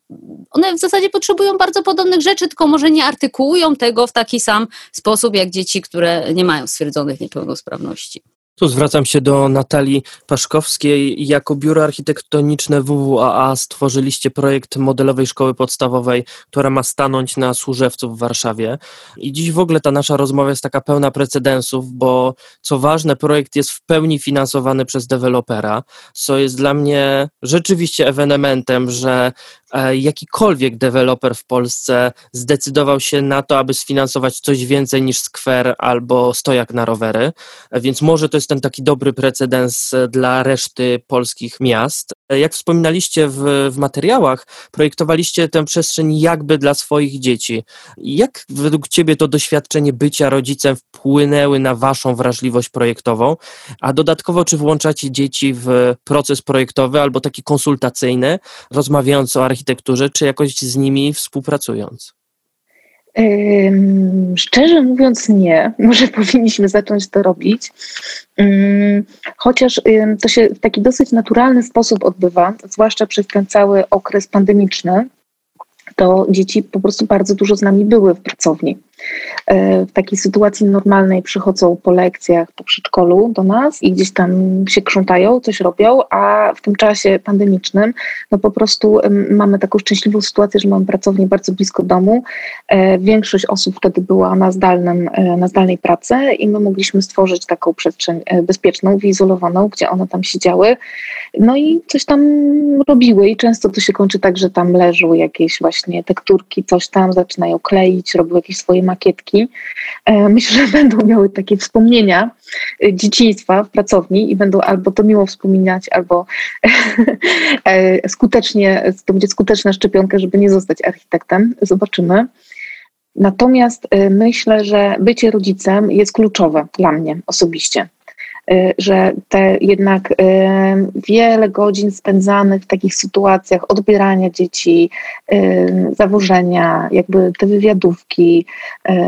one w zasadzie potrzebują bardzo podobnych rzeczy, tylko może nie artykułują tego w taki sam sposób, jak dzieci, które nie mają stwierdzonych niepełnosprawności. Tu zwracam się do Natalii Paszkowskiej. Jako biuro architektoniczne WWAA stworzyliście projekt modelowej szkoły podstawowej, która ma stanąć na Służewcu w Warszawie. I dziś w ogóle ta nasza rozmowa jest taka pełna precedensów, bo co ważne, projekt jest w pełni finansowany przez dewelopera, co jest dla mnie rzeczywiście ewenementem, że E, jakikolwiek deweloper w Polsce zdecydował się na to, aby sfinansować coś więcej niż skwer albo stojak na rowery, e, więc może to jest ten taki dobry precedens e, dla reszty polskich miast. Jak wspominaliście w, w materiałach, projektowaliście tę przestrzeń jakby dla swoich dzieci. Jak według Ciebie to doświadczenie bycia rodzicem wpłynęły na Waszą wrażliwość projektową? A dodatkowo, czy włączacie dzieci w proces projektowy albo taki konsultacyjny, rozmawiając o architekturze, czy jakoś z nimi współpracując? Szczerze mówiąc, nie. Może powinniśmy zacząć to robić. Chociaż to się w taki dosyć naturalny sposób odbywa, zwłaszcza przez ten cały okres pandemiczny, to dzieci po prostu bardzo dużo z nami były w pracowni. E, w takiej sytuacji normalnej przychodzą po lekcjach, po przedszkolu do nas i gdzieś tam się krzątają, coś robią, a w tym czasie pandemicznym no po prostu mamy taką szczęśliwą sytuację, że mamy pracownię bardzo blisko domu. E, większość osób wtedy była na, zdalnym, e, na zdalnej pracy i my mogliśmy stworzyć taką przestrzeń bezpieczną, wyizolowaną, gdzie one tam siedziały, no i coś tam robiły i często to się kończy tak, że tam leżą jakieś właśnie tekturki, coś tam, zaczynają kleić, robią jakieś swoje makietki. E, myślę, że będą miały takie wspomnienia e, dzieciństwa w pracowni i będą albo to miło wspominać, albo e, skutecznie, to będzie skuteczna szczepionka, żeby nie zostać architektem. Zobaczymy. Natomiast myślę, że bycie rodzicem jest kluczowe dla mnie osobiście. Y, że te jednak y, wiele godzin spędzanych w takich sytuacjach odbierania dzieci, y, zawożenia, jakby te wywiadówki,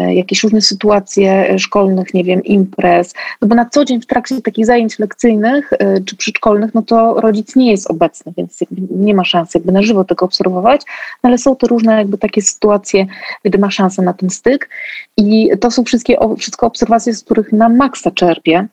jakieś różne sytuacje szkolnych, nie wiem, imprez, no bo na co dzień w trakcie takich zajęć lekcyjnych czy przedszkolnych, no to rodzic nie jest obecny, więc nie ma szans jakby na żywo tego obserwować, no ale są te różne jakby takie sytuacje, gdy ma szansę na ten styk i to są wszystkie, wszystko obserwacje, z których na maksa czerpię.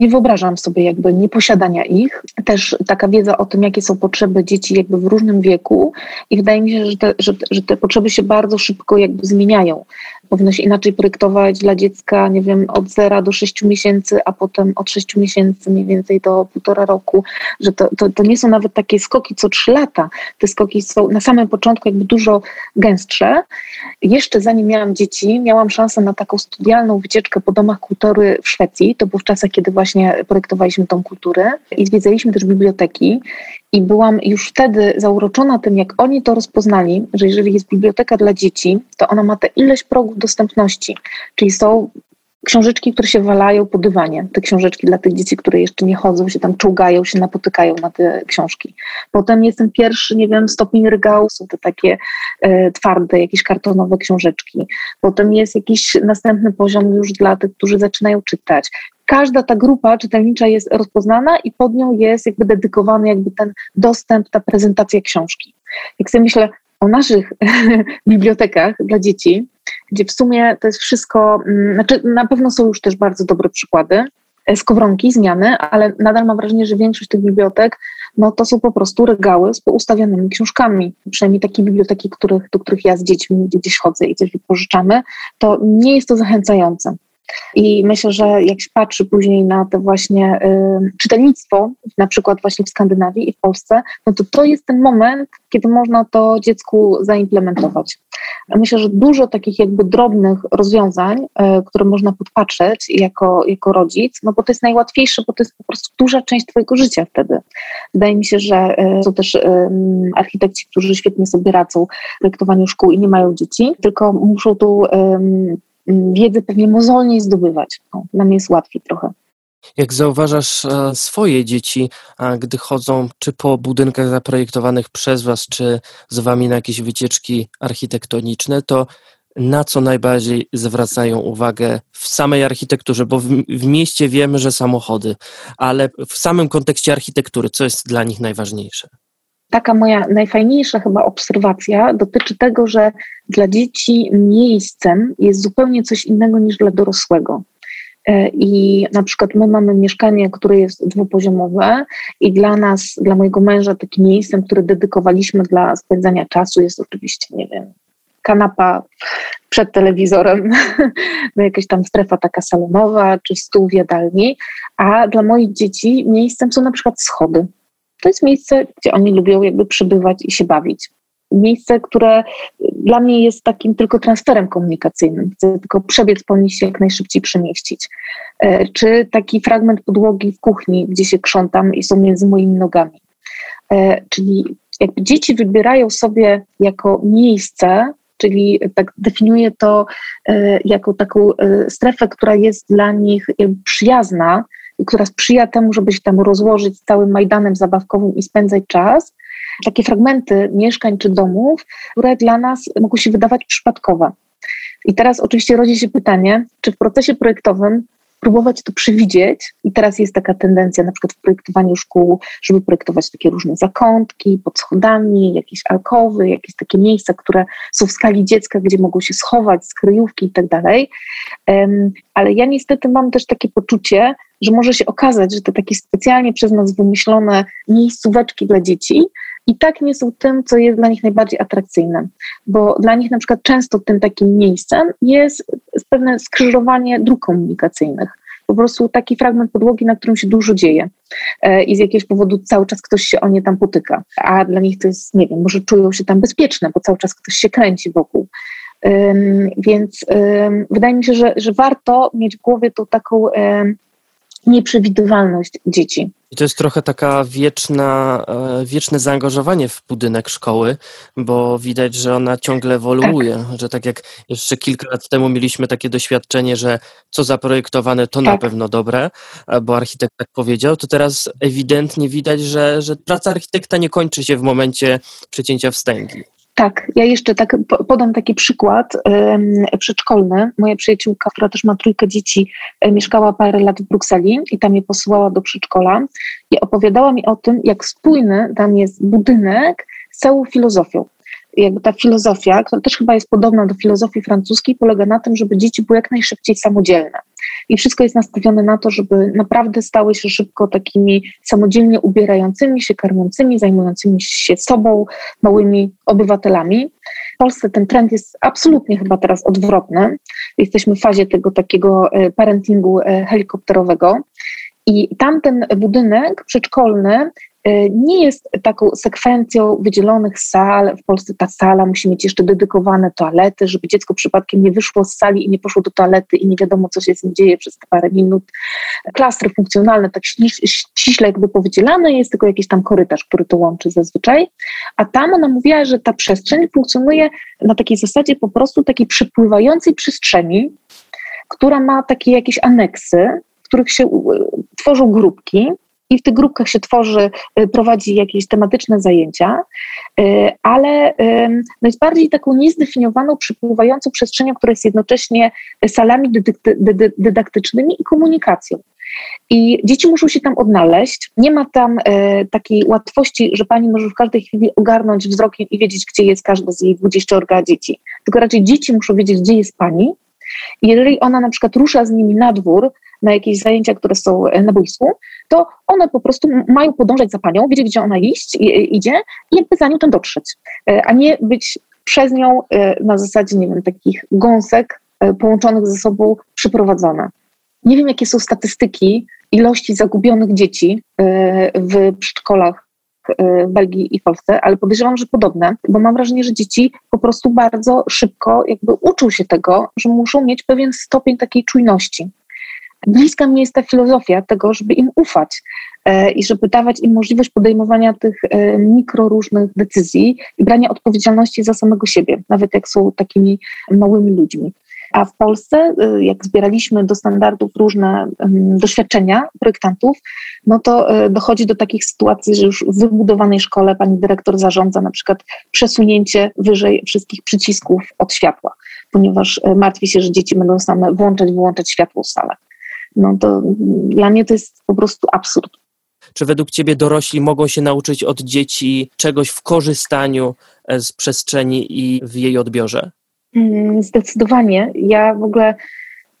Nie wyobrażam sobie jakby nieposiadania ich. Też taka wiedza o tym, jakie są potrzeby dzieci jakby w różnym wieku i wydaje mi się, że te, że, że te potrzeby się bardzo szybko jakby zmieniają. Powinno się inaczej projektować dla dziecka, nie wiem, od 0 do 6 miesięcy, a potem od 6 miesięcy mniej więcej do półtora roku, że to, to, to nie są nawet takie skoki co 3 lata. Te skoki są na samym początku jakby dużo gęstsze. Jeszcze zanim miałam dzieci, miałam szansę na taką studialną wycieczkę po domach kultury w Szwecji. To był w czasach, kiedy właśnie projektowaliśmy tą kulturę i zwiedzaliśmy też biblioteki. I byłam już wtedy zauroczona tym, jak oni to rozpoznali, że jeżeli jest biblioteka dla dzieci, to ona ma te ileś progów dostępności, czyli są książeczki, które się walają po dywanie. Te książeczki dla tych dzieci, które jeszcze nie chodzą, się tam czołgają, się napotykają na te książki. Potem jest ten pierwszy, nie wiem, stopień regału, są te takie e, twarde, jakieś kartonowe książeczki. Potem jest jakiś następny poziom już dla tych, którzy zaczynają czytać każda ta grupa czytelnicza jest rozpoznana i pod nią jest jakby dedykowany jakby ten dostęp, ta prezentacja książki. Jak sobie myślę o naszych bibliotekach dla dzieci, gdzie w sumie to jest wszystko, mm, znaczy na pewno są już też bardzo dobre przykłady, e, skowronki, zmiany, ale nadal mam wrażenie, że większość tych bibliotek no to są po prostu regały z poustawionymi książkami. Przynajmniej takie biblioteki, których, do których ja z dziećmi gdzieś chodzę i coś wypożyczamy, to nie jest to zachęcające. I myślę, że jak się patrzy później na to właśnie y, czytelnictwo, na przykład właśnie w Skandynawii i w Polsce, no to to jest ten moment, kiedy można to dziecku zaimplementować. Myślę, że dużo takich jakby drobnych rozwiązań, y, które można podpatrzeć jako, jako rodzic, no bo to jest najłatwiejsze, bo to jest po prostu duża część twojego życia wtedy. Wydaje mi się, że y, są też architekci, którzy świetnie sobie radzą w projektowaniu szkół i nie mają dzieci, tylko muszą tu wiedzę pewnie mozolniej zdobywać. No, nam jest łatwiej trochę. Jak zauważasz e, swoje dzieci, gdy chodzą czy po budynkach zaprojektowanych przez Was, czy z Wami na jakieś wycieczki architektoniczne, to na co najbardziej zwracają uwagę w samej architekturze? Bo w, w mieście wiemy, że samochody, ale w samym kontekście architektury, co jest dla nich najważniejsze? Taka moja najfajniejsza chyba obserwacja dotyczy tego, że dla dzieci miejscem jest zupełnie coś innego niż dla dorosłego. E, I na przykład my mamy mieszkanie, które jest dwupoziomowe, i dla nas, dla mojego męża, takim miejscem, które dedykowaliśmy dla spędzania czasu, jest oczywiście, nie wiem, kanapa przed telewizorem, no jakaś tam strefa taka salonowa, czy stół w jadalni. A dla moich dzieci miejscem są na przykład schody. To jest miejsce, gdzie oni lubią jakby przybywać i się bawić. Miejsce, które dla mnie jest takim tylko transferem komunikacyjnym. Chcę tylko przebiec po nich się jak najszybciej przemieścić. E, czy taki fragment podłogi w kuchni, gdzie się krzątam i są między moimi nogami. E, czyli jakby dzieci wybierają sobie jako miejsce, czyli tak definiuję to e, jako taką strefę, która jest dla nich przyjazna, która sprzyja temu, żeby się tam rozłożyć z całym Majdanem zabawkowym i spędzać czas, takie fragmenty mieszkań czy domów, które dla nas mogą się wydawać przypadkowe. I teraz oczywiście rodzi się pytanie, czy w procesie projektowym próbować to przewidzieć. I teraz jest taka tendencja na przykład w projektowaniu szkół, żeby projektować takie różne zakątki pod schodami, jakieś alkowy, jakieś takie miejsca, które są w skali dziecka, gdzie mogą się schować, skryjówki i tak dalej. Ale ja niestety mam też takie poczucie, że może się okazać, że te takie specjalnie przez nas wymyślone miejscóweczki dla dzieci i tak nie są tym, co jest dla nich najbardziej atrakcyjne. Bo dla nich na przykład często tym takim miejscem jest pewne skrzyżowanie dróg komunikacyjnych. Po prostu taki fragment podłogi, na którym się dużo dzieje e, i z jakiegoś powodu cały czas ktoś się o nie tam potyka. A dla nich to jest, nie wiem, może czują się tam bezpieczne, bo cały czas ktoś się kręci wokół. Więc wydaje mi się, że, że warto mieć w głowie tą taką nieprzewidywalność dzieci. I to jest trochę taka wieczna, e, wieczne zaangażowanie w budynek szkoły, bo widać, że ona ciągle ewoluuje, tak. że tak jak jeszcze kilka lat temu mieliśmy takie doświadczenie, że co zaprojektowane to tak. na pewno dobre, bo architekt tak powiedział, to teraz ewidentnie widać, że, że praca architekta nie kończy się w momencie przecięcia wstęgi. Tak, ja jeszcze tak podam taki przykład przedszkolny. Moja przyjaciółka, która też ma trójkę dzieci, e, mieszkała parę lat w Brukseli i tam je posyłała do przedszkola i opowiadała mi o tym, jak spójny tam jest budynek z całą filozofią. Jakby ta filozofia, która też chyba jest podobna do filozofii francuskiej, polega na tym, żeby dzieci były jak najszybciej samodzielne. I wszystko jest nastawione na to, żeby naprawdę stały się szybko takimi samodzielnie ubierającymi się, karmiącymi, zajmującymi się sobą, małymi obywatelami. W Polsce ten trend jest absolutnie chyba teraz odwrotny. Jesteśmy w fazie tego takiego e, parentingu e, helikopterowego. I tamten budynek przedszkolny nie jest taką sekwencją wydzielonych sal. W Polsce ta sala musi mieć jeszcze dedykowane toalety, żeby dziecko przypadkiem nie wyszło z sali i nie poszło do toalety i nie wiadomo, co się z nim dzieje przez parę minut. Klastry funkcjonalne, tak ściśle jakby powydzielane, jest tylko jakiś tam korytarz, który to łączy zazwyczaj. A tam ona mówiła, że ta przestrzeń funkcjonuje na takiej zasadzie po prostu takiej przepływającej przestrzeni, która ma takie jakieś aneksy, w których się tworzą grupki i w tych grupkach się tworzy, y, prowadzi jakieś tematyczne zajęcia, y, ale no jest bardziej taką niezdefiniowaną, przypływającą przestrzenią, która jest jednocześnie salami dydaktycznymi i komunikacją. I dzieci muszą się tam odnaleźć. Nie ma tam e, takiej łatwości, że pani może w każdej chwili ogarnąć wzrokiem i wiedzieć, gdzie jest każda z jej dwudzieściorga dzieci. Tylko raczej dzieci muszą wiedzieć, gdzie jest pani. I jeżeli ona na przykład rusza z nimi na dwór, na jakieś zajęcia, które są e, na boisku, to one po prostu mają podążać za panią, wiedzieć, gdzie ona iść, idzie i jakby za nią tam dotrzeć, e, a nie być przez nią e, na zasadzie, nie wiem, takich gąsek połączonych ze sobą przyprowadzone. Nie wiem, jakie są statystyki ilości zagubionych dzieci w przedszkolach w Belgii i Polsce, ale podejrzewam, że podobne, bo mam wrażenie, że dzieci po prostu bardzo szybko jakby uczą się tego, że muszą mieć pewien stopień takiej czujności bliska mi jest ta filozofia tego, żeby im ufać e, i żeby dawać im możliwość podejmowania tych e, mikro różnych decyzji i brania odpowiedzialności za samego siebie, nawet jak są takimi małymi ludźmi. A w Polsce, e, jak zbieraliśmy do standardów różne doświadczenia projektantów, no to dochodzi do takich sytuacji, że już w wybudowanej szkole pani dyrektor zarządza na przykład przesunięcie wyżej wszystkich przycisków od światła, ponieważ martwi się, że dzieci będą same włączać, wyłączać światło w salach no to dla mnie to jest po prostu absurd. Czy według Ciebie dorośli mogą się nauczyć od dzieci czegoś w korzystaniu e, z przestrzeni i w jej odbiorze? Mm, zdecydowanie. Ja w ogóle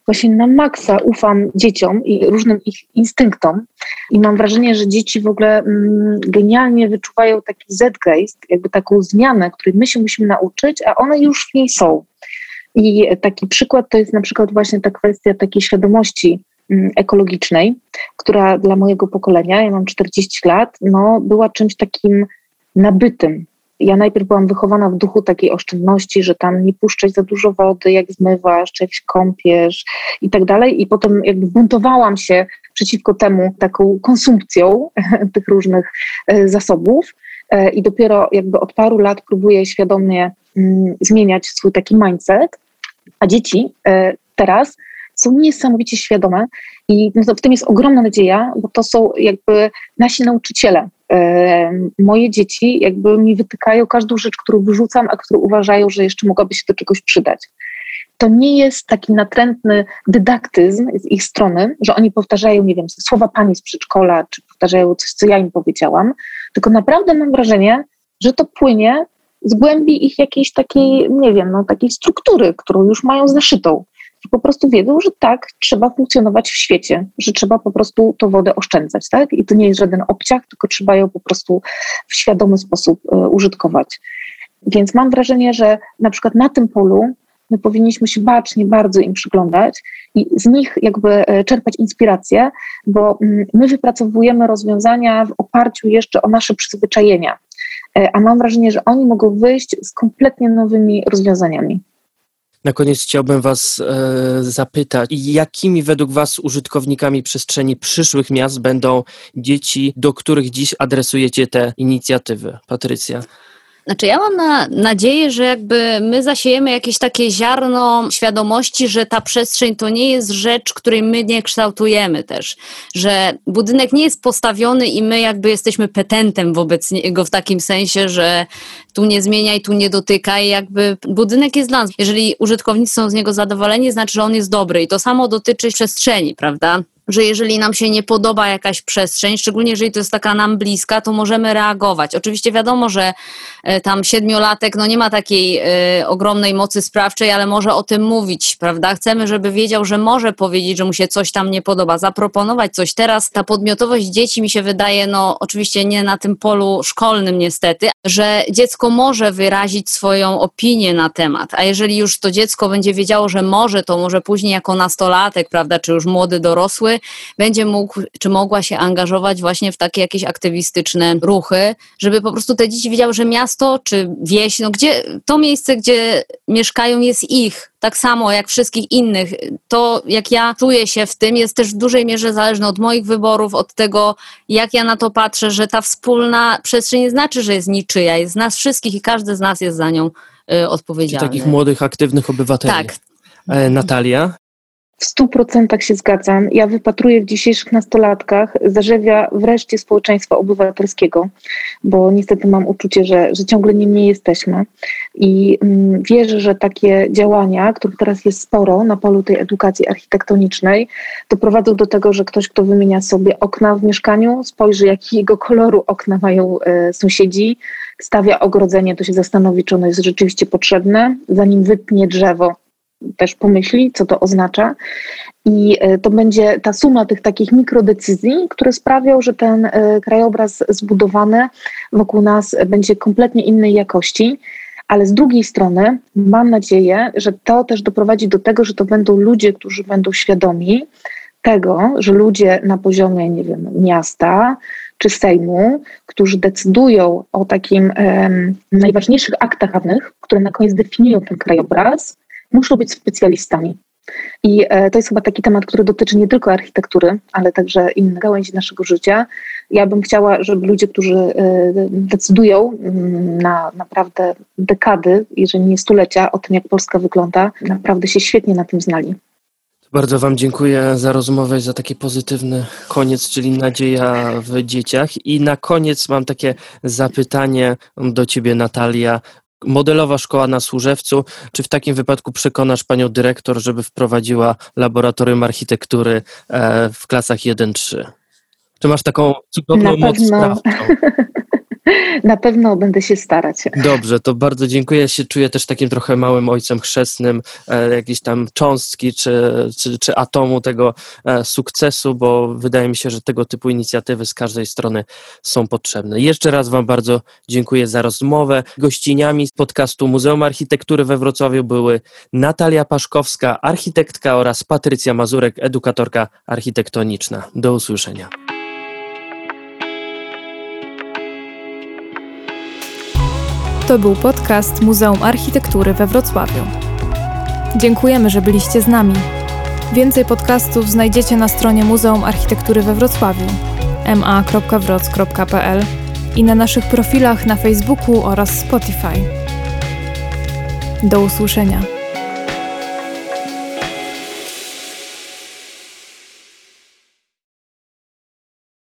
właśnie na maksa ufam dzieciom i różnym ich instynktom i mam wrażenie, że dzieci w ogóle mm, genialnie wyczuwają taki zeitgeist, jakby taką zmianę, której my się musimy nauczyć, a one już w niej są. I taki przykład to jest na przykład właśnie ta kwestia takiej świadomości ekologicznej, która dla mojego pokolenia, ja mam 40 lat, no, była czymś takim nabytym. Ja najpierw byłam wychowana w duchu takiej oszczędności, że tam nie puszczać za dużo wody, jak zmywasz, czy jak się kąpiesz i tak dalej. I potem jakby buntowałam się przeciwko temu taką konsumpcją tych różnych e, zasobów. E, I dopiero jakby od paru lat próbuję świadomie mm, zmieniać swój taki mindset. A dzieci e, teraz są niesamowicie świadome i no, w tym jest ogromna nadzieja, bo to są jakby nasi nauczyciele. Moje dzieci jakby mi wytykają każdą rzecz, którą wyrzucam, a którą uważają, że jeszcze mogłaby się do czegoś przydać. To nie jest taki natrętny dydaktyzm z ich strony, że oni powtarzają, nie wiem, słowa pani z przedszkola, czy powtarzają coś, co ja im powiedziałam, tylko naprawdę mam wrażenie, że to płynie z głębi ich jakiejś takiej, nie wiem, no, takiej struktury, którą już mają zaszytą po prostu wiedzą, że tak, trzeba funkcjonować w świecie, że trzeba po prostu tą wodę oszczędzać, tak? I to nie jest żaden obciach, tylko trzeba ją po prostu w świadomy sposób y, użytkować. Więc mam wrażenie, że na przykład na tym polu my powinniśmy się bacznie bardzo im przyglądać i z nich jakby e, czerpać inspirację, bo mm, my wypracowujemy rozwiązania w oparciu jeszcze o nasze przyzwyczajenia. E, a mam wrażenie, że oni mogą wyjść z kompletnie nowymi rozwiązaniami. Na koniec chciałbym Was e, zapytać, jakimi według Was użytkownikami przestrzeni przyszłych miast będą dzieci, do których dziś adresujecie te inicjatywy? Patrycja. Znaczy, ja mam na, nadzieję, że jakby my zasiejemy jakieś takie ziarno świadomości, że ta przestrzeń to nie jest rzecz, której my nie kształtujemy też. Że budynek nie jest postawiony i my jakby jesteśmy petentem wobec niego w takim sensie, że tu nie zmieniaj, tu nie dotykaj. Jakby budynek jest dla nas. Jeżeli użytkownicy są z niego zadowoleni, znaczy, że on jest dobry. I to samo dotyczy przestrzeni, prawda? Że jeżeli nam się nie podoba jakaś przestrzeń, szczególnie jeżeli to jest taka nam bliska, to możemy reagować. Oczywiście wiadomo, że e, tam siedmiolatek no nie ma takiej y, ogromnej mocy sprawczej, ale może o tym mówić, prawda? Chcemy, żeby wiedział, że może powiedzieć, że mu się coś tam nie podoba, zaproponować coś. Teraz ta podmiotowość dzieci mi się wydaje, no oczywiście nie na tym polu szkolnym niestety, że dziecko może wyrazić swoją opinię na temat, a jeżeli już to dziecko będzie wiedziało, że może, to może później jako nastolatek, prawda, czy już młody dorosły, będzie mógł, czy mogła się angażować właśnie w takie jakieś aktywistyczne ruchy, żeby po prostu te dzieci wiedziały, że miasto czy wieś, no gdzie, to miejsce, gdzie mieszkają jest ich, tak samo jak wszystkich innych. To, jak ja czuję się w tym, jest też w dużej mierze zależne od moich wyborów, od tego, jak ja na to patrzę, że ta wspólna przestrzeń nie znaczy, że jest niczyja, jest z nas wszystkich i każdy z nas jest za nią y, odpowiedzialny. Czyli takich młodych, aktywnych obywateli. Tak. E, Natalia? W stu procentach się zgadzam. Ja wypatruję w dzisiejszych nastolatkach zarzewia wreszcie społeczeństwa obywatelskiego, bo niestety mam uczucie, że, że ciągle nim nie jesteśmy. I mm, wierzę, że takie działania, których teraz jest sporo na polu tej edukacji architektonicznej, doprowadzą do tego, że ktoś, kto wymienia sobie okna w mieszkaniu, spojrzy, jakiego koloru okna mają e, sąsiedzi, stawia ogrodzenie, to się zastanowi, czy ono jest rzeczywiście potrzebne, zanim wytnie drzewo też pomyśli, co to oznacza. I e, to będzie ta suma tych takich mikrodecyzji, które sprawią, że ten e, krajobraz zbudowany wokół nas będzie kompletnie innej jakości. Ale z drugiej strony mam nadzieję, że to też doprowadzi do tego, że to będą ludzie, którzy będą świadomi tego, że ludzie na poziomie, nie wiem, miasta czy Sejmu, którzy decydują o takim um, najważniejszych aktach prawnych, które na koniec definiują ten krajobraz, muszą być specjalistami. I e, to jest chyba taki temat, który dotyczy nie tylko architektury, ale także innych gałęzi naszego życia. Ja bym chciała, żeby ludzie, którzy e, decydują mm, na naprawdę dekady, jeżeli nie stulecia, o tym, jak Polska wygląda, naprawdę się świetnie na tym znali. Bardzo Wam dziękuję za rozmowę i za taki pozytywny koniec, czyli nadzieja w dzieciach. I na koniec mam takie zapytanie do Ciebie, Natalia modelowa szkoła na Służewcu. Czy w takim wypadku przekonasz panią dyrektor, żeby wprowadziła laboratorium architektury e, w klasach 1-3? Czy masz taką cudowną moc sprawczą? Na pewno będę się starać. Dobrze, to bardzo dziękuję. Ja się czuję też takim trochę małym ojcem chrzestnym e, jakiejś tam cząstki czy, czy, czy atomu tego e, sukcesu, bo wydaje mi się, że tego typu inicjatywy z każdej strony są potrzebne. Jeszcze raz Wam bardzo dziękuję za rozmowę. Gościniami z podcastu Muzeum Architektury we Wrocławiu były Natalia Paszkowska, architektka oraz Patrycja Mazurek, edukatorka architektoniczna. Do usłyszenia. To był podcast Muzeum Architektury we Wrocławiu. Dziękujemy, że byliście z nami. Więcej podcastów znajdziecie na stronie Muzeum Architektury we Wrocławiu ma.wroc.pl i na naszych profilach na Facebooku oraz Spotify. Do usłyszenia.